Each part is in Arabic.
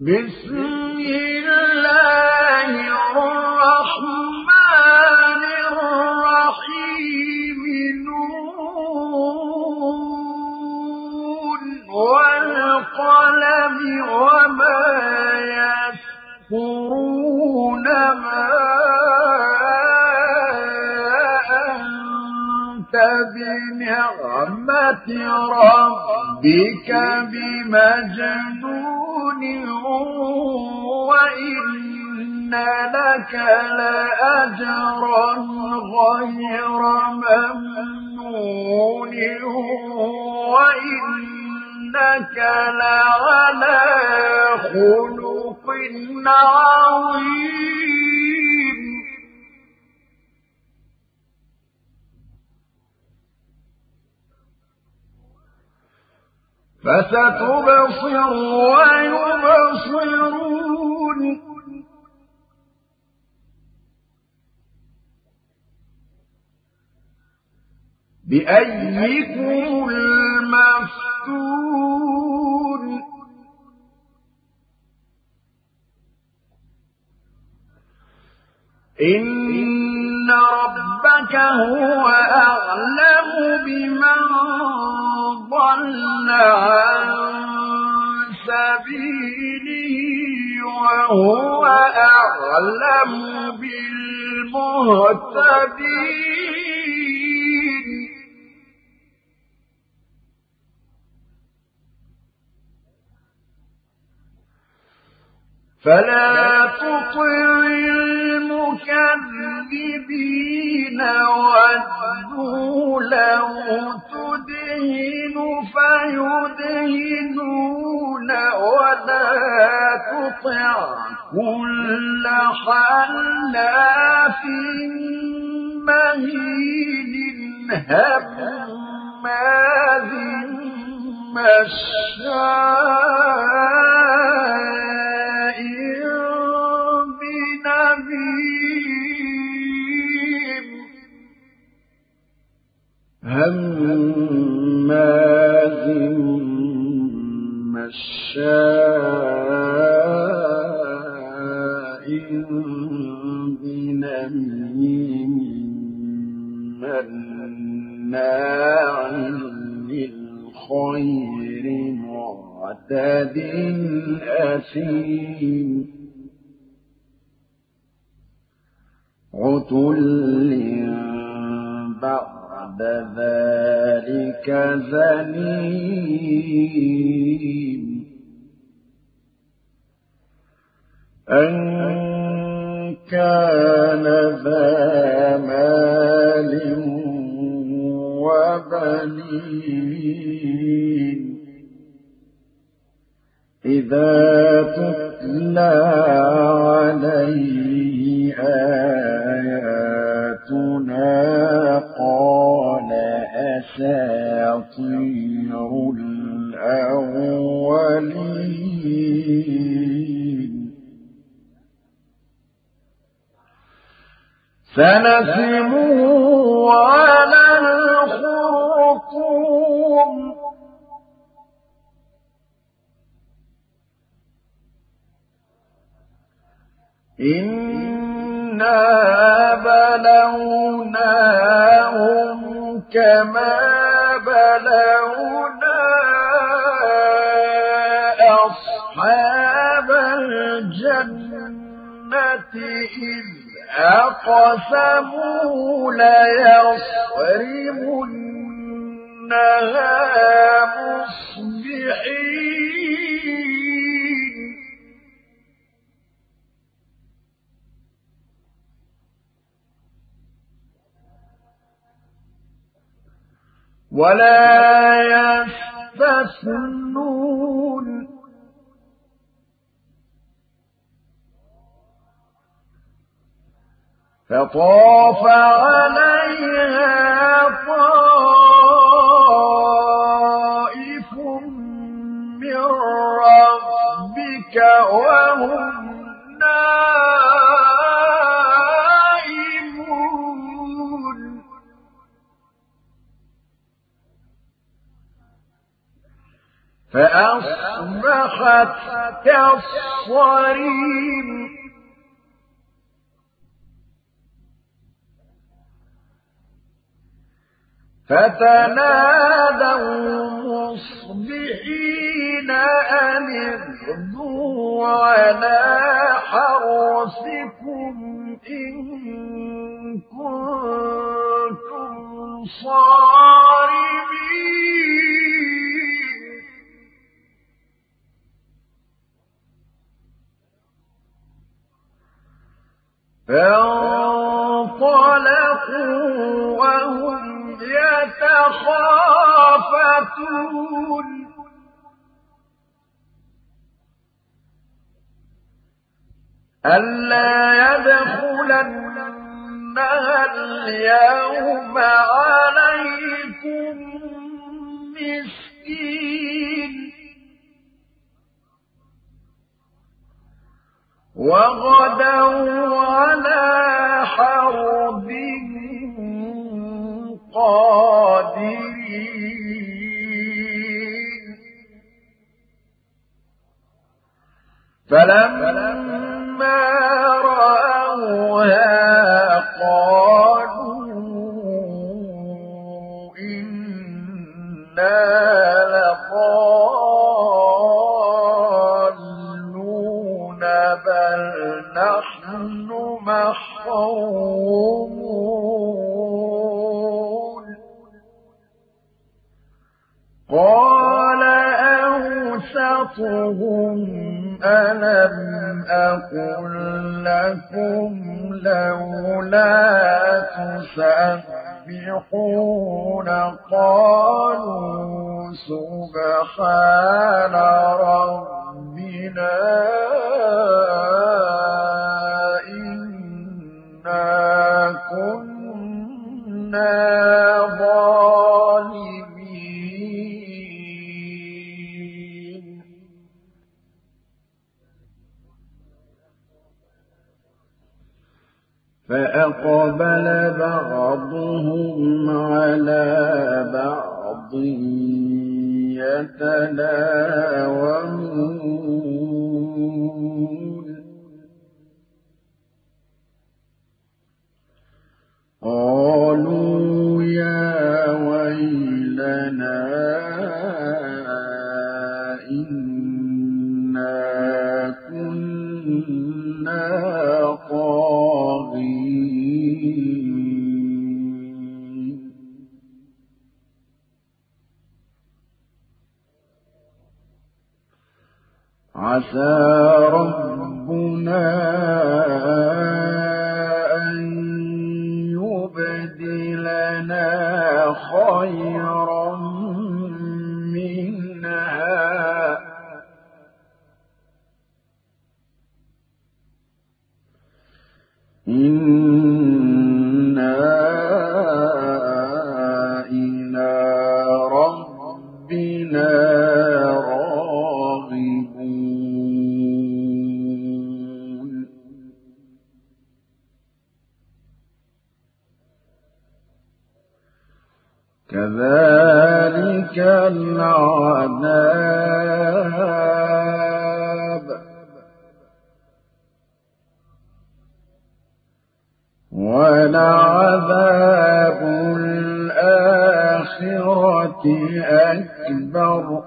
بسم الله الرحمن الرحيم نون والقلم وما ما أنت بنعمة ربك بمجنون وإن لك لأجرا غير ممنون وإنك لعلى خلق عظيم. فستبصر ويبصرون. بأيكم المفتون. إن ربك هو أعلم بمن ضل عن سبيله وهو أعلم بالمهتدين. فلا تطع المكذبين ودوا لو تدهن فيدهنون ولا تطع كل حلاف مهين هماز مشاء مشاء بنميم مناع للخير معتد أثيم. عتل بعد ذلك زنيم أن كان ذا مال وبنين. إذا تتلى عليه آياتنا قال أساطير. سنسمه على الخرطوم. إنا بلوناهم كما بلونا أصحاب الجنة إذ أقسموا ليصرمنها مصبحين. ولا يستثنون فطاف عليها طائف من ربك وهم نائمون. فأصبحت كالصريم. فتنادوا مصبحين أن اغدوا على حرسكم إن كنتم صارمين ألا يدخلنها اليوم عليكم مسكين. وغدوا فلما رأوها قالوا إنا لضالون بل نحن محرومون. قال أوسطهم ألم أقل لكم لولا تسبحون قالوا سبحان ربنا 哎呀！كذلك العذاب. ولعذاب الآخرة أكبر.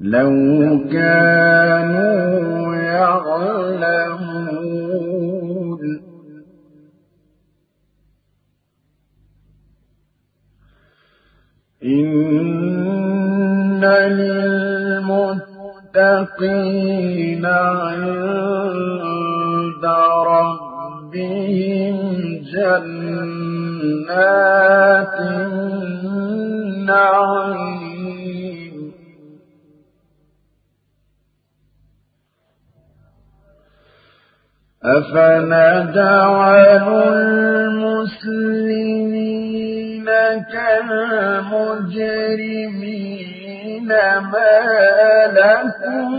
لو كانوا إن للمتقين عند ربهم جنات النعيم. أفنجعل المسلمين كالمجرمين ما لكم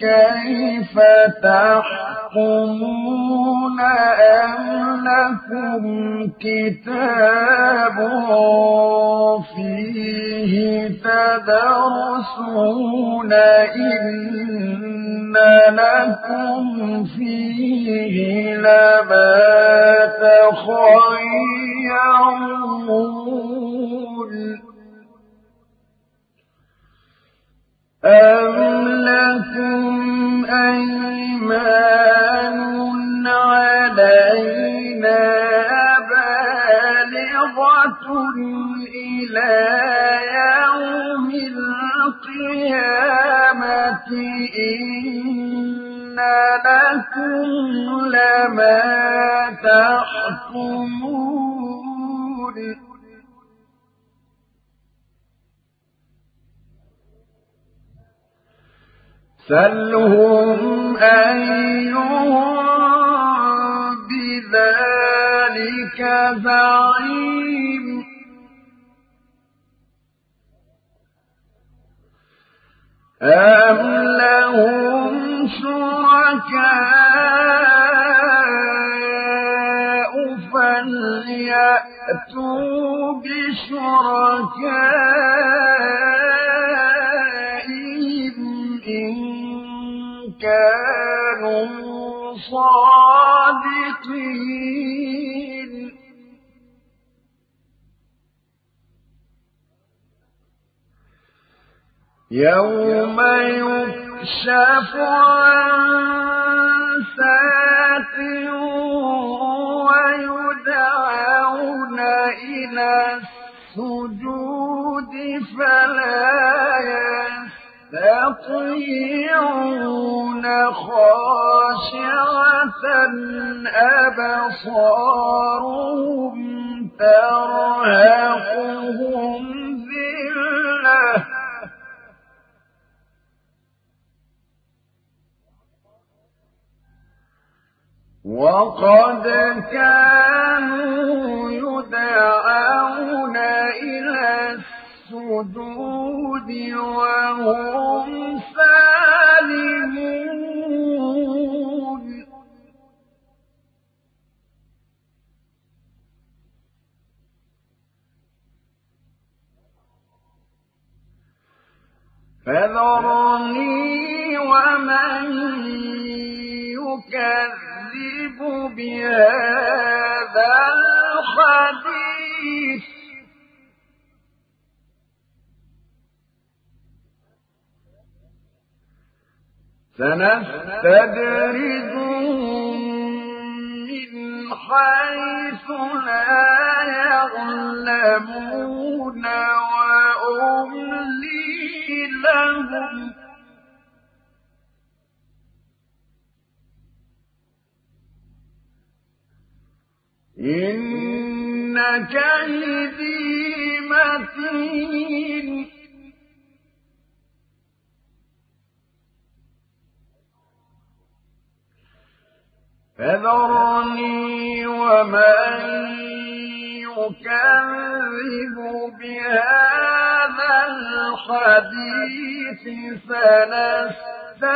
كيف تحكمون أم لكم كتاب فيه تدرسون إن لكم فيه لما تخيرون أم لكم أيمان علينا بالغة إلى يوم القيامة إن لكم لما تحكمون. سلهم أيهم بذلك زعيم. أم لهم شركاء فليأتوا بشركائهم صادقين. يوم يكشف عن ساق ويدعون إلى السجود فلا يستطيعون يستطيعون خاشعة أبصارهم ترهقهم ذلة. وقد كانوا يدعون إلى السجود وهم سالمون. فذرني ومن يكذب بهذا الحديث. سنستدرجهم من حيث لا يعلمون وأملي لهم. إن كيدي متين فذرني ومن يكذب بهذا الحديث سنستدرجهم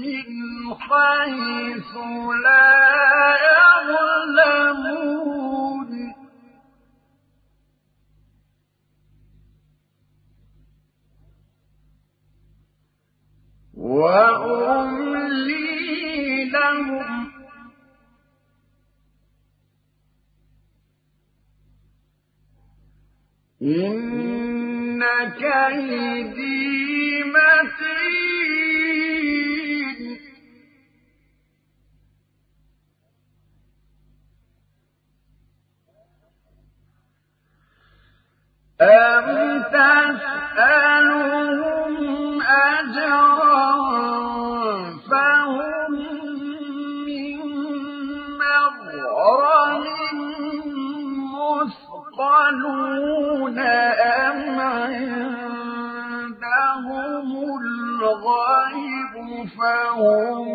من حيث لا يعلمون. وأملي لهم. إن كيدي متين أم تسألهم أجرا فهم من مغرم مثقلون أم عندهم الغيب فهم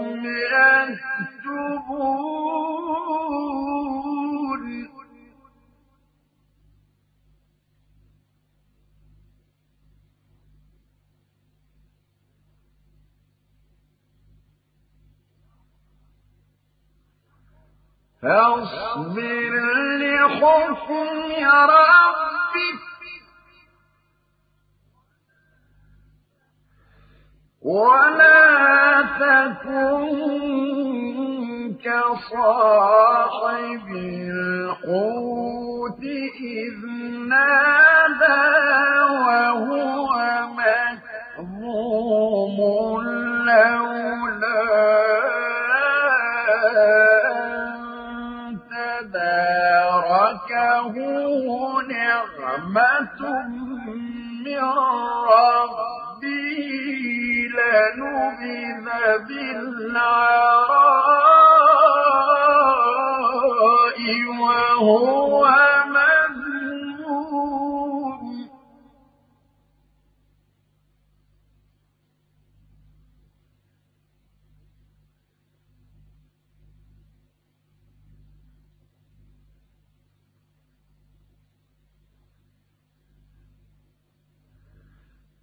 فاصبر لحكم ربك. ولا تكن كصاحب بالعراء وهو مذموم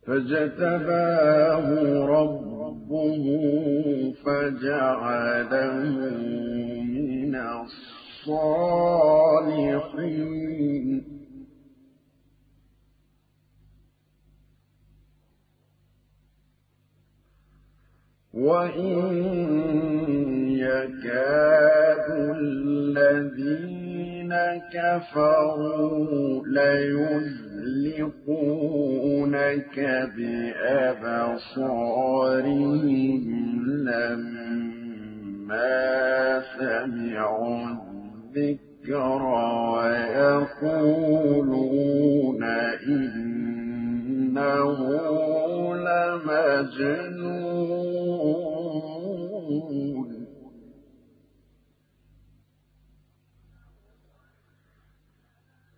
فاجتباه ربه فجعله من الصالحين. وإن يكاد الذين كفروا ليزلقون يزلقونك بأبصارهم لما سمعوا الذكر ويقولون إنه لمجنون.